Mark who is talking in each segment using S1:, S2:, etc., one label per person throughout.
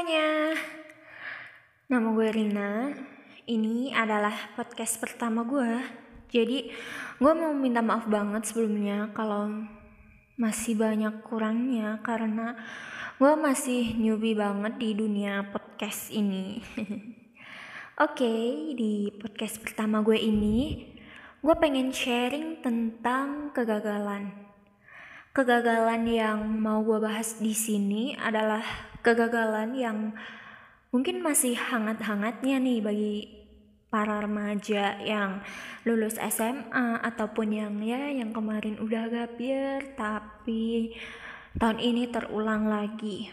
S1: Semuanya, nama gue Rina. Ini adalah podcast pertama gue. Jadi, gue mau minta maaf banget sebelumnya kalau masih banyak kurangnya karena gue masih newbie banget di dunia podcast ini. Oke, okay, di podcast pertama gue ini, gue pengen sharing tentang kegagalan. Kegagalan yang mau gue bahas di sini adalah kegagalan yang mungkin masih hangat-hangatnya nih bagi para remaja yang lulus SMA ataupun yang ya yang kemarin udah gapir tapi tahun ini terulang lagi.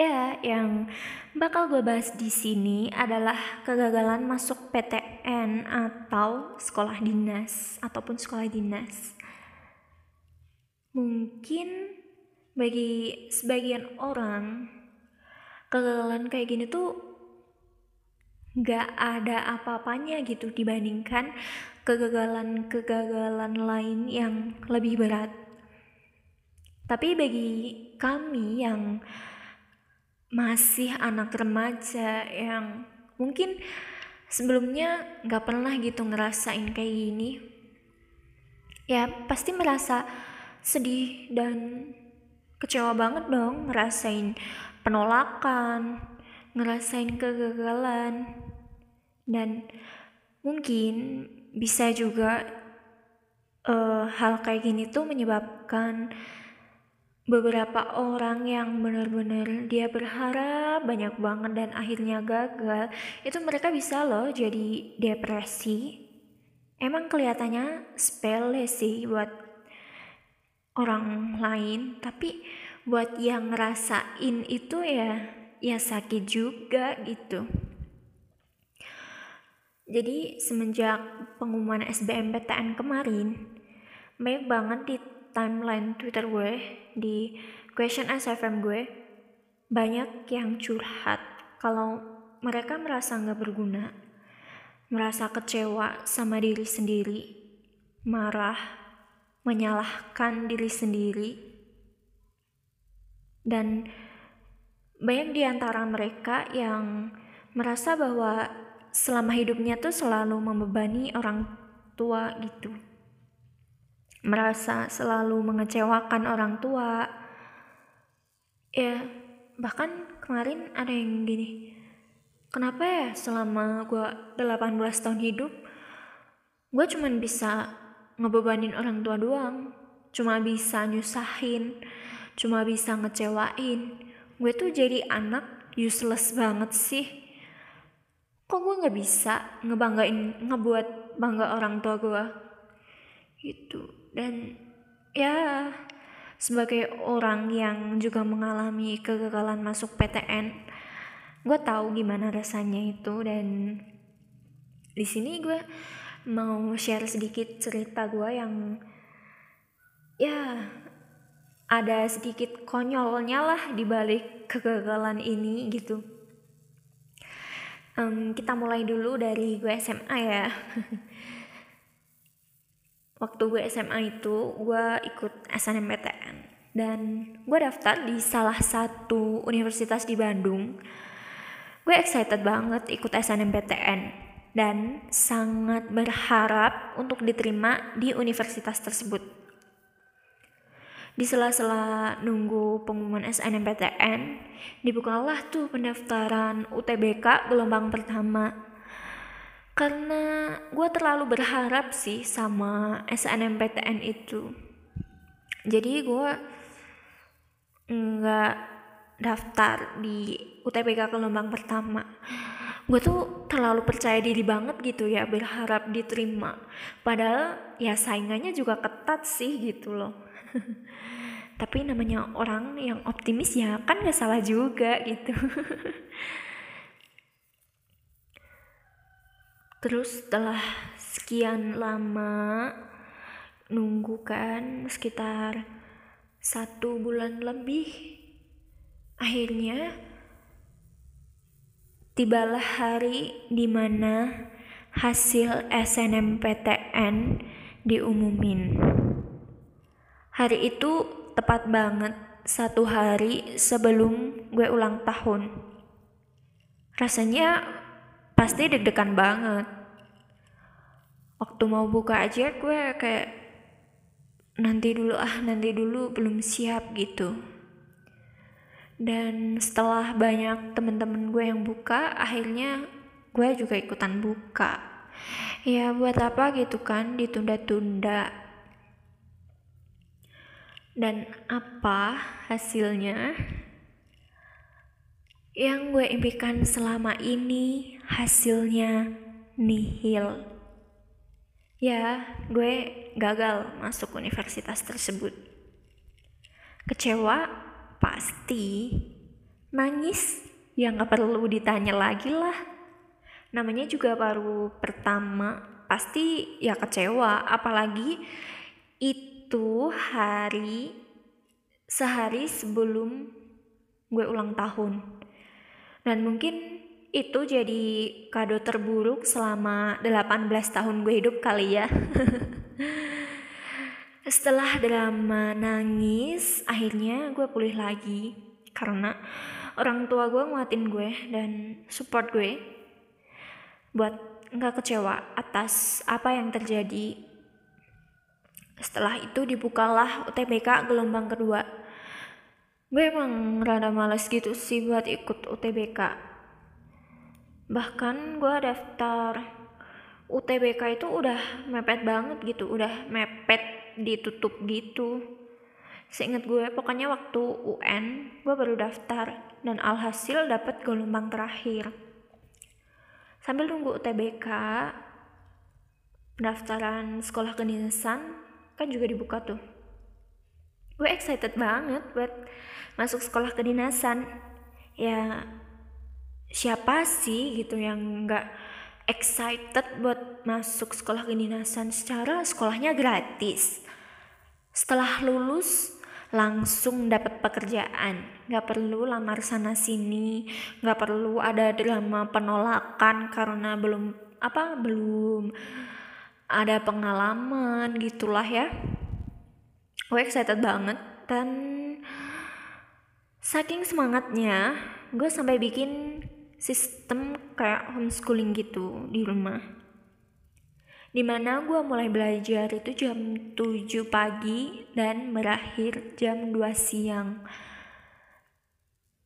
S1: Ya, yang bakal gue bahas di sini adalah kegagalan masuk PTN atau sekolah dinas ataupun sekolah dinas. Mungkin bagi sebagian orang kegagalan kayak gini tuh gak ada apa-apanya gitu dibandingkan kegagalan-kegagalan lain yang lebih berat. Tapi bagi kami yang masih anak remaja yang mungkin sebelumnya gak pernah gitu ngerasain kayak gini, ya pasti merasa sedih dan kecewa banget dong ngerasain penolakan, ngerasain kegagalan, dan mungkin bisa juga uh, hal kayak gini tuh menyebabkan beberapa orang yang benar-benar dia berharap banyak banget dan akhirnya gagal itu mereka bisa loh jadi depresi. Emang kelihatannya sepele sih buat orang lain tapi buat yang ngerasain itu ya ya sakit juga gitu. Jadi semenjak pengumuman SBMPTN kemarin banyak banget di timeline Twitter gue di question SFM gue banyak yang curhat kalau mereka merasa nggak berguna merasa kecewa sama diri sendiri marah menyalahkan diri sendiri. Dan banyak di antara mereka yang merasa bahwa selama hidupnya tuh selalu membebani orang tua gitu. Merasa selalu mengecewakan orang tua. Ya bahkan kemarin ada yang gini kenapa ya selama gue 18 tahun hidup gue cuman bisa ngebebanin orang tua doang. Cuma bisa nyusahin cuma bisa ngecewain. Gue tuh jadi anak useless banget sih. Kok gue nggak bisa ngebanggain ngebuat bangga orang tua gue? Gitu. Dan ya sebagai orang yang juga mengalami kegagalan masuk PTN gue tahu gimana rasanya itu. Dan di sini gue mau share sedikit cerita gue yang ya ada sedikit konyolnya lah di balik kegagalan ini gitu. Um, kita mulai dulu dari gue SMA ya. Waktu gue SMA itu gue ikut SNMPTN dan gue daftar di salah satu universitas di Bandung. Gue excited banget ikut SNMPTN dan sangat berharap untuk diterima di universitas tersebut. Di sela-sela nunggu pengumuman SNMPTN, dibukalah tuh pendaftaran UTBK gelombang pertama. Karena gue terlalu berharap sih sama SNMPTN itu. Jadi gue nggak daftar di UTBK gelombang pertama gue tuh terlalu percaya diri banget gitu ya berharap diterima. Padahal ya saingannya juga ketat sih gitu loh. Tapi namanya orang yang optimis ya kan gak salah juga gitu. Terus setelah sekian lama nunggu kan sekitar satu bulan lebih akhirnya tibalah hari di mana hasil SNMPTN diumumin. Hari itu tepat banget satu hari sebelum gue ulang tahun. Rasanya pasti deg-degan banget. Waktu mau buka aja gue kayak nanti dulu ah nanti dulu belum siap gitu. Dan setelah banyak temen-temen gue yang buka, akhirnya gue juga ikutan buka. Ya buat apa gitu kan ditunda-tunda dan apa hasilnya? Yang gue impikan selama ini hasilnya nihil. Ya, gue gagal masuk universitas tersebut. Kecewa? Pasti. Nangis? Ya gak perlu ditanya lagi lah. Namanya juga baru pertama, pasti ya kecewa. Apalagi itu hari sehari sebelum gue ulang tahun. Dan mungkin itu jadi kado terburuk selama 18 tahun gue hidup kali ya. Setelah drama nangis, akhirnya gue pulih lagi karena orang tua gue nguatin gue dan support gue buat nggak kecewa atas apa yang terjadi setelah itu dibukalah UTBK gelombang kedua. Gue emang rada males gitu sih buat ikut UTBK. Bahkan gue daftar UTBK itu udah mepet banget gitu, udah mepet ditutup gitu. Seingat gue, pokoknya waktu UN gue baru daftar dan alhasil dapat gelombang terakhir. Sambil nunggu UTBK, pendaftaran sekolah kedinasan kan juga dibuka tuh gue excited banget buat masuk sekolah kedinasan ya siapa sih gitu yang nggak excited buat masuk sekolah kedinasan secara sekolahnya gratis. Setelah lulus langsung dapat pekerjaan. Nggak perlu lamar sana sini nggak perlu ada drama penolakan karena belum apa belum ada pengalaman gitulah ya. Gue excited banget dan saking semangatnya gue sampai bikin sistem kayak homeschooling gitu di rumah. Di mana gue mulai belajar itu jam 7 pagi dan berakhir jam 2 siang.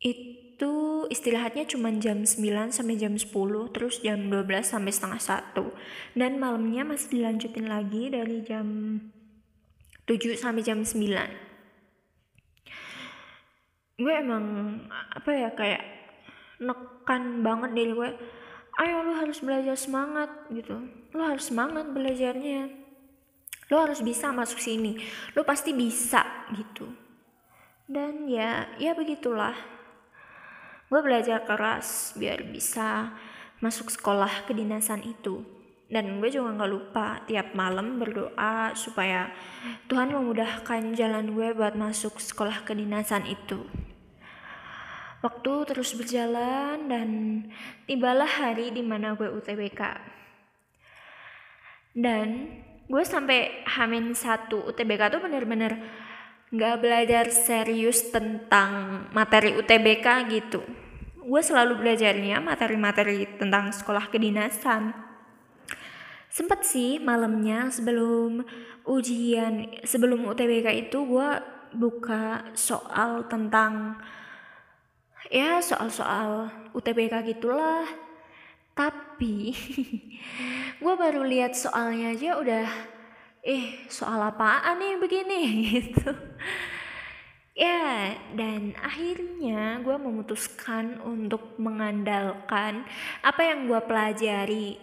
S1: Itu istirahatnya cuma jam 9 sampai jam 10 terus jam 12 sampai setengah satu. Dan malamnya masih dilanjutin lagi dari jam 7 sampai jam 9 gue emang apa ya kayak nekan banget diri gue. Ayo lo harus belajar semangat gitu. Lo harus semangat belajarnya. Lo harus bisa masuk sini. Lo pasti bisa gitu. Dan ya ya begitulah. Gue belajar keras biar bisa masuk sekolah kedinasan itu. Dan gue juga gak lupa tiap malam berdoa supaya Tuhan memudahkan jalan gue buat masuk sekolah kedinasan itu waktu terus berjalan dan tibalah hari di mana gue UTBK dan gue sampai hamin satu UTBK tuh bener-bener gak belajar serius tentang materi UTBK gitu. Gue selalu belajarnya materi-materi tentang sekolah kedinasan. Sempet sih malamnya sebelum ujian sebelum UTBK itu gue buka soal tentang ya soal-soal UTBK gitulah. Tapi gue baru lihat soalnya aja udah eh soal apaan nih begini? Gitu. Ya, dan akhirnya gue memutuskan untuk mengandalkan apa yang gue pelajari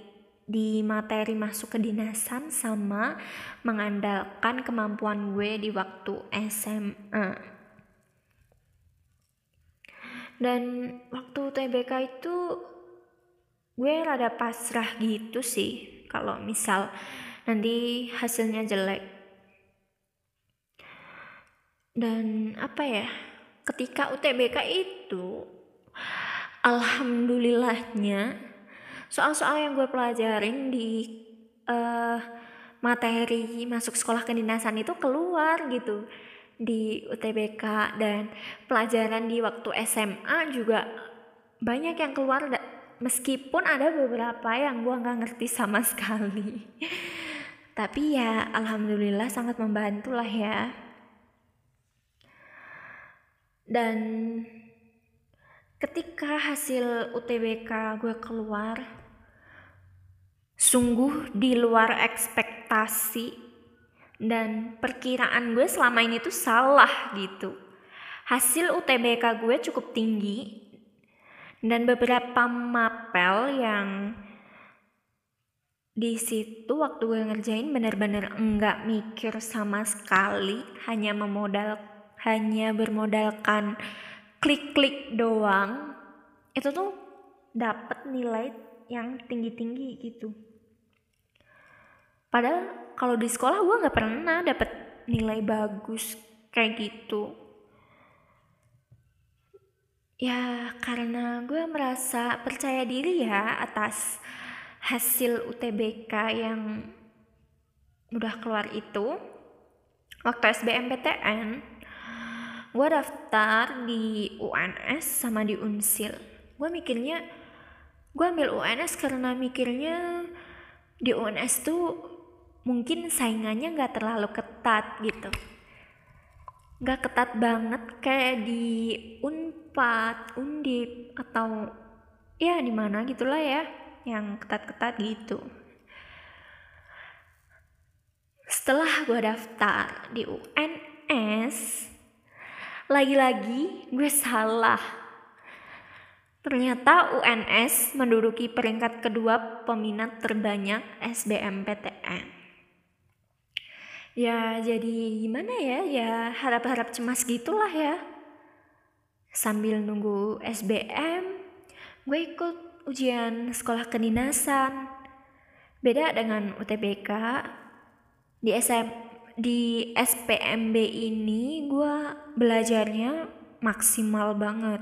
S1: di materi masuk kedinasan sama mengandalkan kemampuan gue di waktu SMA. Dan waktu TBK itu gue rada pasrah gitu sih. Kalau misal nanti hasilnya jelek. Dan apa ya ketika UTBK itu alhamdulillahnya soal-soal yang gue pelajarin di uh, materi masuk sekolah kedinasan itu keluar gitu di UTBK dan pelajaran di waktu SMA juga banyak yang keluar meskipun ada beberapa yang gue nggak ngerti sama sekali. Tapi ya alhamdulillah sangat membantu lah ya. Dan ketika hasil UTBK gue keluar sungguh di luar ekspektasi dan perkiraan gue selama ini tuh salah gitu. Hasil UTBK gue cukup tinggi. Dan beberapa mapel yang di situ waktu gue ngerjain bener-bener enggak mikir sama sekali. Hanya memodal hanya bermodalkan klik-klik doang. Itu tuh dapat nilai yang tinggi-tinggi gitu padahal kalau di sekolah gue nggak pernah dapet nilai bagus kayak gitu. Ya karena gue merasa percaya diri ya atas hasil UTBK yang udah keluar itu. Waktu SBMPTN gue daftar di UNS sama di Unsil. Gue mikirnya gue ambil UNS karena mikirnya di UNS tuh mungkin saingannya nggak terlalu ketat gitu. Nggak ketat banget kayak di unpad undip atau ya di mana gitulah ya yang ketat-ketat gitu. Setelah gue daftar di UNS lagi-lagi gue salah. Ternyata UNS menduduki peringkat kedua peminat terbanyak SBMPTN ya jadi gimana ya? Ya harap-harap cemas gitulah ya. Sambil nunggu SBM gue ikut ujian sekolah kedinasan. Beda dengan UTBK di SM di SPMB ini gue belajarnya maksimal banget.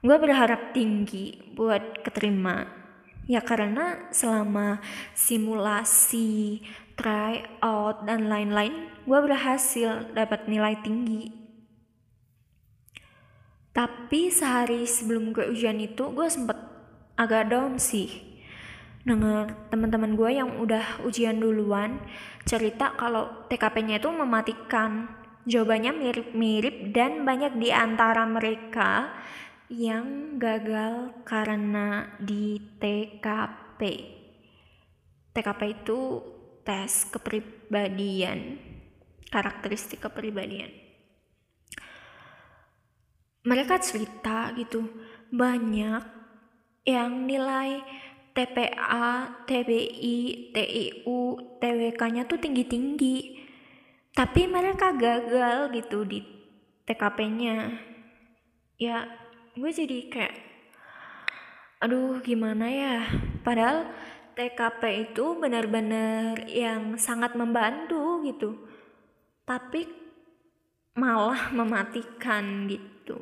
S1: Gue berharap tinggi buat keterima. Ya karena selama simulasi try out dan lain-lain gue berhasil dapat nilai tinggi. Tapi sehari sebelum gue ujian itu gue sempet agak down sih. Dengar teman-teman gue yang udah ujian duluan cerita kalau TKP-nya itu mematikan. Jawabannya mirip-mirip dan banyak di antara mereka yang gagal karena di TKP TKP itu tes kepribadian, karakteristik kepribadian. Mereka cerita gitu, banyak yang nilai TPA, TBI, TIU, TWK-nya tuh tinggi-tinggi. Tapi mereka gagal gitu di TKP-nya. Ya, gue jadi kayak aduh gimana ya padahal TKP itu benar-benar yang sangat membantu gitu. Tapi malah mematikan gitu.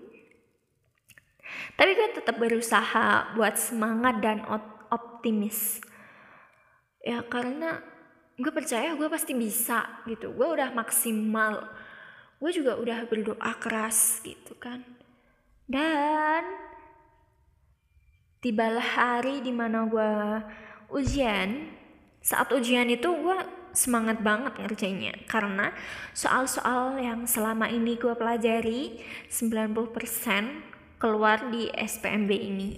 S1: Tapi gue tetap berusaha buat semangat dan optimis. Ya karena gue percaya gue pasti bisa gitu. Gue udah maksimal. Gue juga udah berdoa keras gitu kan. Dan tibalah hari di mana gue ujian saat ujian itu gue semangat banget ngerjainnya. Karena soal-soal yang selama ini gue pelajari 90% keluar di SPMB ini.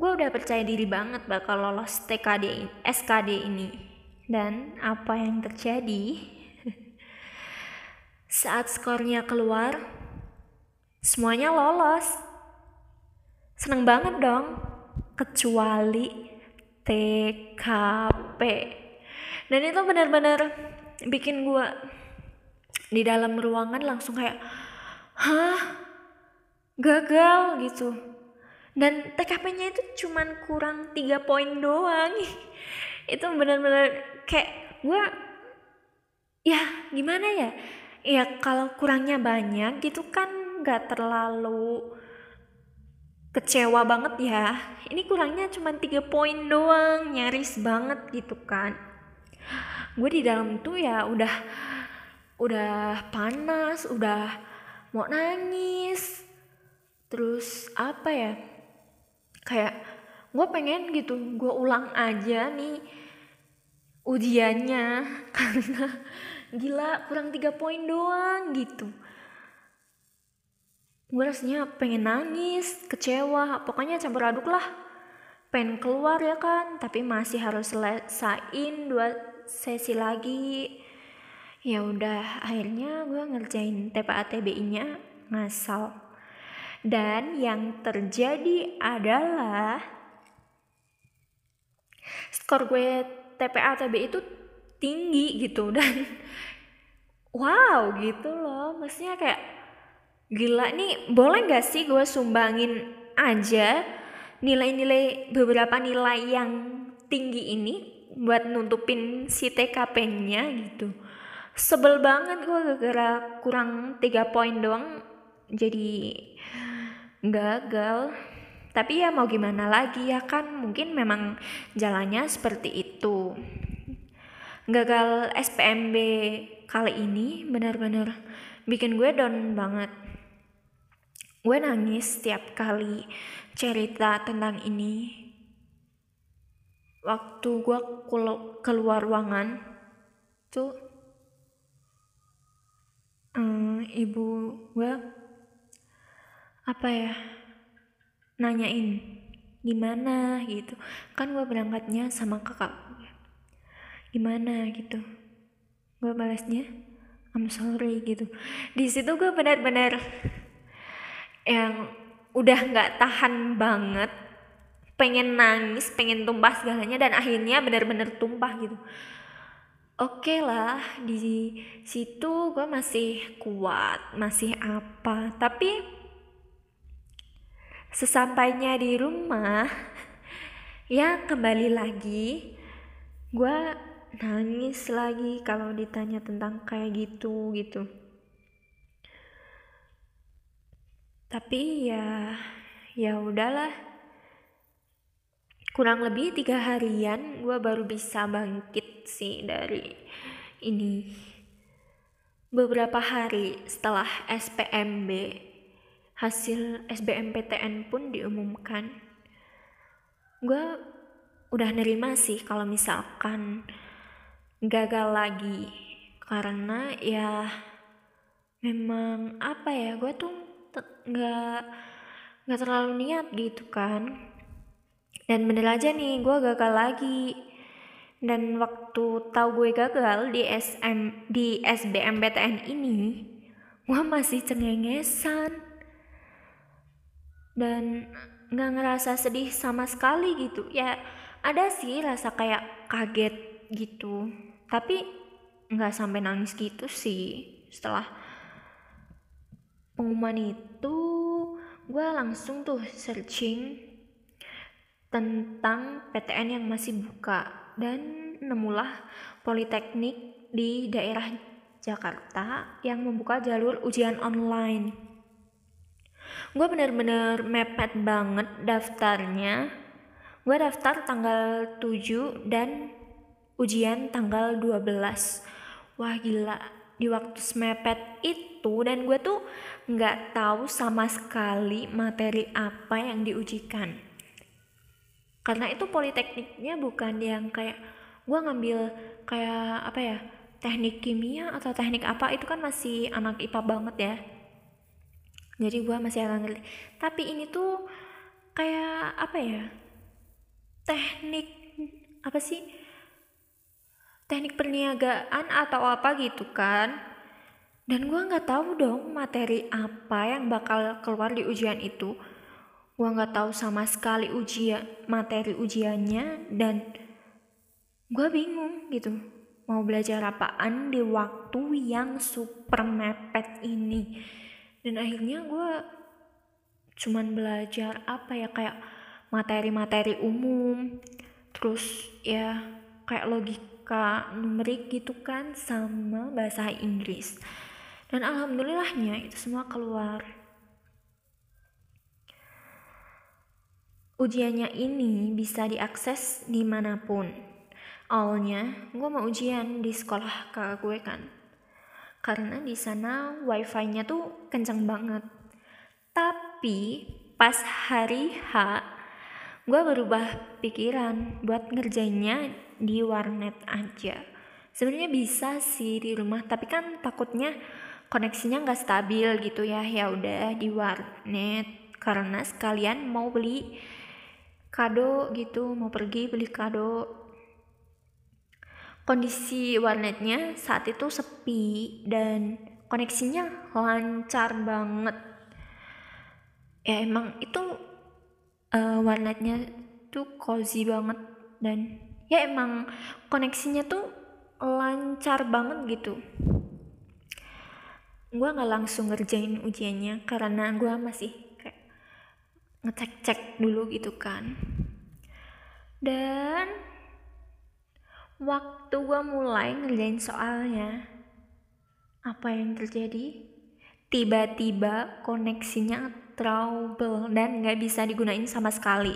S1: Gue udah percaya diri banget bakal lolos TKD SKD ini. Dan apa yang terjadi? Saat skornya keluar semuanya lolos. Seneng banget dong kecuali TKP dan itu benar-benar bikin gue di dalam ruangan langsung kayak hah? Gagal gitu. Dan TKP-nya itu cuman kurang tiga poin doang. Itu benar-benar kayak gue ya gimana ya? Ya kalau kurangnya banyak gitu kan nggak terlalu kecewa banget ya. Ini kurangnya cuma tiga poin doang nyaris banget gitu kan. Gue di dalam tuh ya udah udah panas udah mau nangis. Terus apa ya? Kayak gue pengen gitu gue ulang aja nih ujiannya. Karena gila kurang tiga poin doang gitu gue rasanya pengen nangis kecewa pokoknya campur aduk lah. Pengen keluar ya kan tapi masih harus selesaiin dua sesi lagi. Ya udah akhirnya gue ngerjain TPA TBI nya ngasal. Dan yang terjadi adalah skor gue TPA TBI itu tinggi gitu dan wow gitu loh. Maksudnya kayak gila nih boleh gak sih gue sumbangin aja nilai-nilai beberapa nilai yang tinggi ini buat nutupin si TKP-nya gitu? Sebel banget gue gara-gara kurang tiga poin doang jadi gagal. Tapi ya mau gimana lagi ya kan mungkin memang jalannya seperti itu. Gagal SPMB kali ini benar-benar bikin gue down banget gue nangis setiap kali cerita tentang ini. Waktu gue keluar ruangan tuh um, ibu gue apa ya nanyain gimana? gitu. Kan gue berangkatnya sama kakak gimana? gitu. Gue balasnya I'm sorry gitu. Di situ gue benar-benar yang udah nggak tahan banget pengen nangis pengen tumpah segalanya dan akhirnya benar-benar tumpah gitu. Oke okay lah di situ gue masih kuat masih apa. Tapi sesampainya di rumah ya kembali lagi gue nangis lagi kalau ditanya tentang kayak gitu gitu tapi ya ya udahlah. Kurang lebih tiga harian gue baru bisa bangkit sih dari ini. Beberapa hari setelah SPMB hasil SBMPTN pun diumumkan. Gue udah nerima sih kalau misalkan gagal lagi. Karena ya memang apa ya gue tuh nggak nggak terlalu niat gitu kan. Dan bener aja nih gue gagal lagi. Dan waktu tahu gue gagal di SM di SBMPTN ini gue masih cengengesan. Dan nggak ngerasa sedih sama sekali gitu. Ya ada sih rasa kayak kaget gitu. Tapi nggak sampai nangis gitu sih setelah pengumuman itu gue langsung tuh searching tentang PTN yang masih buka dan nemulah politeknik di daerah Jakarta yang membuka jalur ujian online. Gue bener-bener mepet banget daftarnya. Gue daftar tanggal 7 dan ujian tanggal 12 wah gila di waktu semepet itu dan gue tuh nggak tahu sama sekali materi apa yang diujikan. Karena itu politekniknya bukan yang kayak gue ngambil kayak apa ya teknik kimia atau teknik apa itu kan masih anak IPA banget ya. Jadi gue masih agak ngerti. Tapi ini tuh kayak apa ya teknik apa sih teknik perniagaan atau apa gitu kan. Dan gue nggak tahu dong materi apa yang bakal keluar di ujian itu. Gue nggak tahu sama sekali ujian materi ujiannya dan gue bingung gitu mau belajar apaan di waktu yang super mepet ini. Dan akhirnya gue cuman belajar apa ya kayak materi-materi umum terus ya kayak logika numerik gitu kan sama bahasa Inggris. Dan alhamdulillahnya itu semua keluar. Ujiannya ini bisa diakses di mana pun. Awalnya gue mau ujian di sekolah kakak gue kan. Karena di sana wifi-nya tuh kenceng banget. Tapi pas hari H, gue berubah pikiran buat ngerjainnya di warnet aja. Sebenarnya bisa sih di rumah, tapi kan takutnya koneksinya nggak stabil gitu ya. Ya udah di warnet karena sekalian mau beli kado gitu, mau pergi beli kado kondisi warnetnya saat itu sepi dan koneksinya lancar banget ya emang itu uh, warnetnya tuh cozy banget dan ya emang koneksinya tuh lancar banget gitu gue nggak langsung ngerjain ujiannya karena gue masih kayak ngecek-cek dulu gitu kan dan Waktu gue mulai ngerjain soalnya, apa yang terjadi? Tiba-tiba koneksinya trouble dan nggak bisa digunain sama sekali.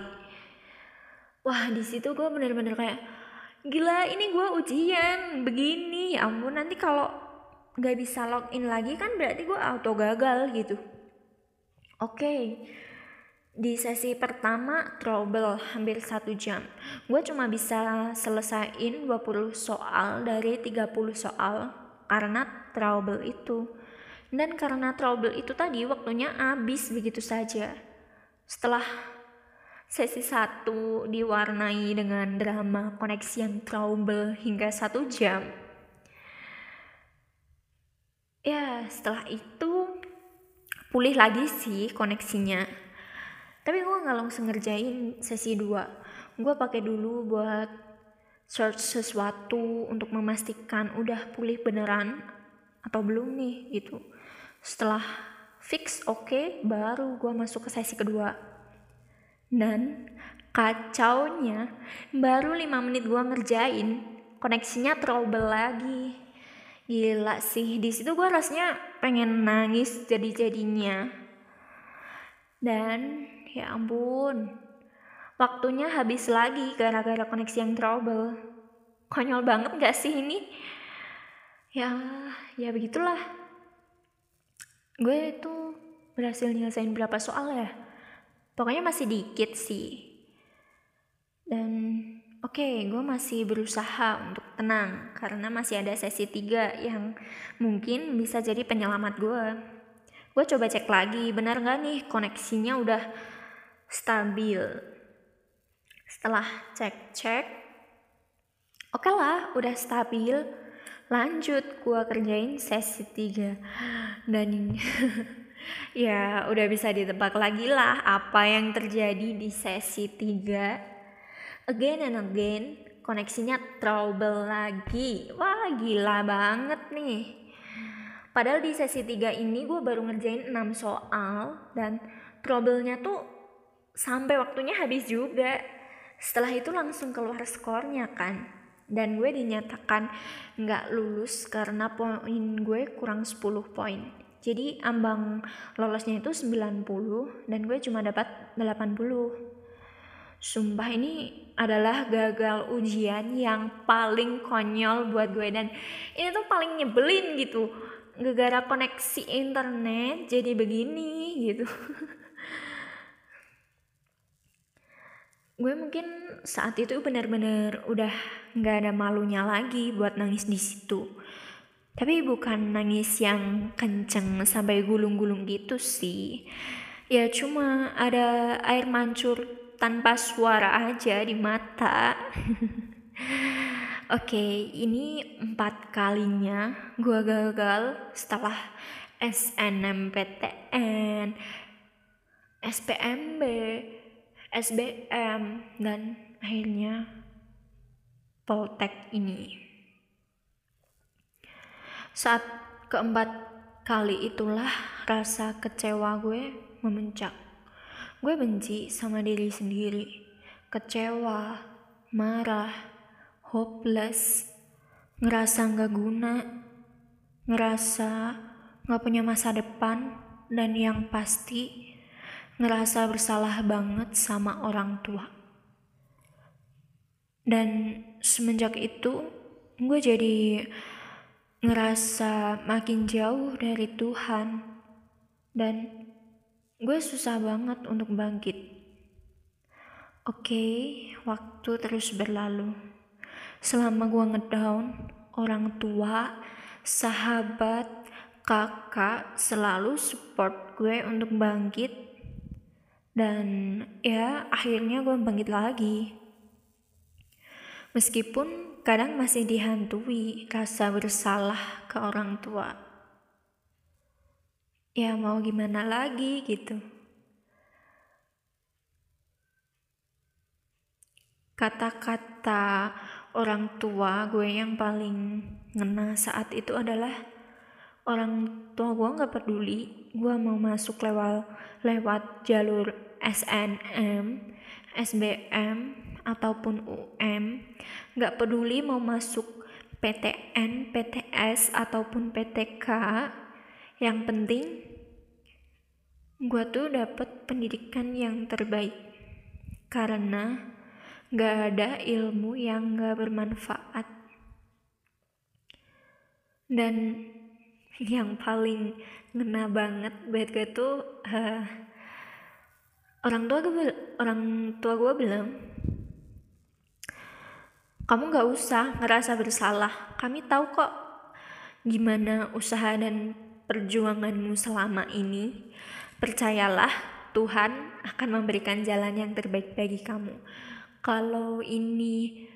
S1: Wah di situ gue bener-bener kayak gila ini gue ujian begini ya ampun nanti kalau nggak bisa login lagi kan berarti gue auto gagal gitu. Oke, okay di sesi pertama trouble hampir satu jam gue cuma bisa selesaiin 20 soal dari 30 soal karena trouble itu dan karena trouble itu tadi waktunya habis begitu saja. Setelah sesi satu diwarnai dengan drama koneksi yang trouble hingga satu jam. Ya setelah itu pulih lagi sih koneksinya. Tapi gue nggak langsung ngerjain sesi 2 gue pakai dulu buat search sesuatu untuk memastikan udah pulih beneran atau belum nih gitu setelah fix oke okay, baru gue masuk ke sesi kedua dan kacaunya baru 5 menit gue ngerjain koneksinya trouble lagi gila sih di situ gue rasanya pengen nangis jadi jadinya dan ya ampun. Waktunya habis lagi gara-gara koneksi yang trouble. Konyol banget gak sih ini? Ya, ya begitulah. Gue itu berhasil nyelesain berapa soal ya? Pokoknya masih dikit sih. Dan oke, okay, gue masih berusaha untuk tenang karena masih ada sesi 3 yang mungkin bisa jadi penyelamat gue. Gue coba cek lagi, benar gak nih koneksinya udah stabil. Setelah cek-cek, oke okay lah udah stabil. Lanjut gua kerjain sesi 3. Dan ya udah bisa ditebak lagi lah apa yang terjadi di sesi 3. Again and again, koneksinya trouble lagi. Wah gila banget nih. Padahal di sesi 3 ini gue baru ngerjain 6 soal dan trouble-nya tuh sampai waktunya habis juga setelah itu langsung keluar skornya kan dan gue dinyatakan nggak lulus karena poin gue kurang 10 poin. Jadi ambang lolosnya itu 90 dan gue cuma dapat 80 Sumpah ini adalah gagal ujian yang paling konyol buat gue dan ini tuh paling nyebelin gitu. Gara-gara koneksi internet jadi begini gitu gue mungkin saat itu benar-benar udah nggak ada malunya lagi buat nangis di situ. Tapi bukan nangis yang kenceng sampai gulung-gulung gitu sih. Ya cuma ada air mancur tanpa suara aja di mata. Oke, okay, ini empat kalinya gue gagal setelah SNMPTN, SPMB, SBM dan akhirnya Poltek ini. Saat keempat kali itulah rasa kecewa gue memuncak. Gue benci sama diri sendiri, kecewa, marah, hopeless, ngerasa nggak guna, ngerasa nggak punya masa depan, dan yang pasti ngerasa bersalah banget sama orang tua. Dan semenjak itu gue jadi ngerasa makin jauh dari Tuhan dan gue susah banget untuk bangkit. Oke, waktu terus berlalu. Selama gue ngedown, orang tua, sahabat, kakak selalu support gue untuk bangkit dan ya akhirnya gue bangkit lagi. Meskipun kadang masih dihantui rasa bersalah ke orang tua. Ya mau gimana lagi gitu. Kata-kata orang tua gue yang paling ngena saat itu adalah orang tua gue nggak peduli. Gue mau masuk lewat lewat jalur SNM, SBM ataupun UM nggak peduli mau masuk PTN, PTS ataupun PTK yang penting gue tuh dapet pendidikan yang terbaik. Karena gak ada ilmu yang gak bermanfaat. Dan yang paling ngena banget buat gue tuh uh, orang tua gue orang tua gue bilang kamu gak usah ngerasa bersalah kami tahu kok gimana usaha dan perjuanganmu selama ini, percayalah Tuhan akan memberikan jalan yang terbaik bagi kamu. Kalau ini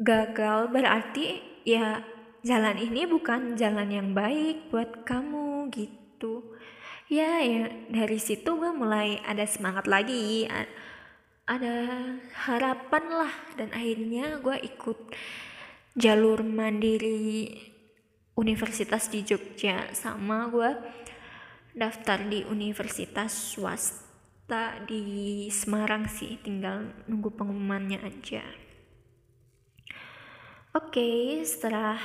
S1: gagal berarti ya jalan ini bukan jalan yang baik buat kamu gitu. Ya ya dari situ gue mulai ada semangat lagi, ada harapan lah dan akhirnya gue ikut jalur mandiri universitas di Jogja sama gue daftar di universitas swasta di Semarang sih tinggal nunggu pengumumannya aja oke okay, setelah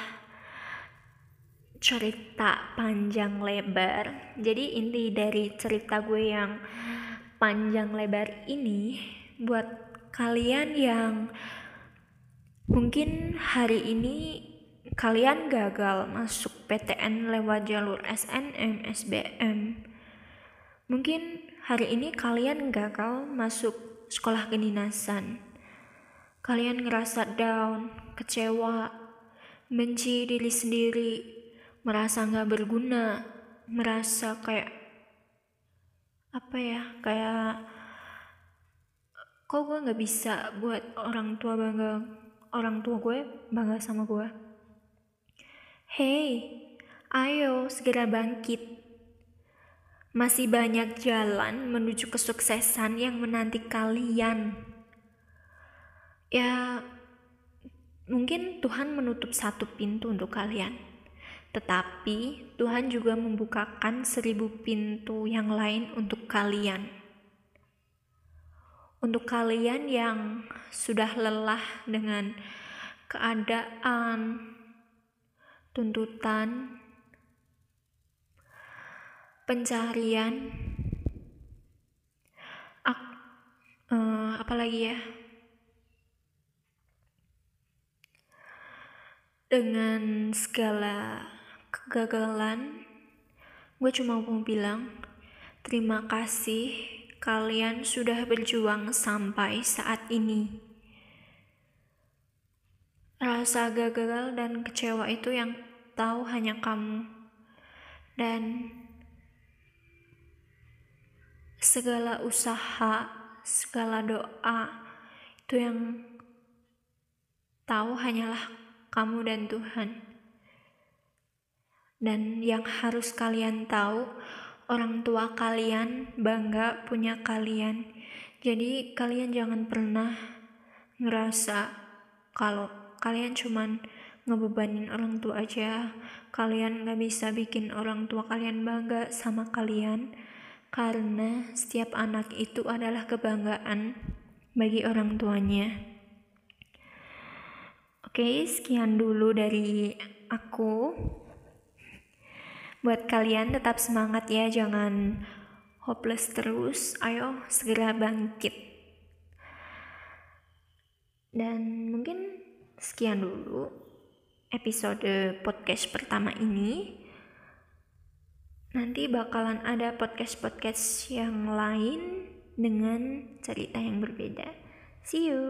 S1: cerita panjang lebar jadi inti dari cerita gue yang panjang lebar ini buat kalian yang mungkin hari ini kalian gagal masuk PTN lewat jalur SNM, SBM. Mungkin hari ini kalian gagal masuk sekolah kedinasan. Kalian ngerasa down, kecewa, benci diri sendiri, merasa nggak berguna, merasa kayak apa ya, kayak kok gue nggak bisa buat orang tua bangga, orang tua gue bangga sama gue Hei, ayo segera bangkit. Masih banyak jalan menuju kesuksesan yang menanti kalian. Ya, mungkin Tuhan menutup satu pintu untuk kalian, tetapi Tuhan juga membukakan seribu pintu yang lain untuk kalian. Untuk kalian yang sudah lelah dengan keadaan, tuntutan, pencarian, ak, uh, apalagi ya, dengan segala kegagalan, gue cuma mau bilang terima kasih kalian sudah berjuang sampai saat ini. Rasa gagal dan kecewa itu yang tahu hanya kamu. Dan segala usaha, segala doa itu yang tahu hanyalah kamu dan Tuhan. Dan yang harus kalian tahu, orang tua kalian bangga punya kalian. Jadi kalian jangan pernah ngerasa kalau kalian cuman ngebebanin orang tua aja kalian gak bisa bikin orang tua kalian bangga sama kalian karena setiap anak itu adalah kebanggaan bagi orang tuanya oke sekian dulu dari aku buat kalian tetap semangat ya jangan hopeless terus ayo segera bangkit dan mungkin Sekian dulu episode podcast pertama ini. Nanti bakalan ada podcast-podcast yang lain dengan cerita yang berbeda. See you.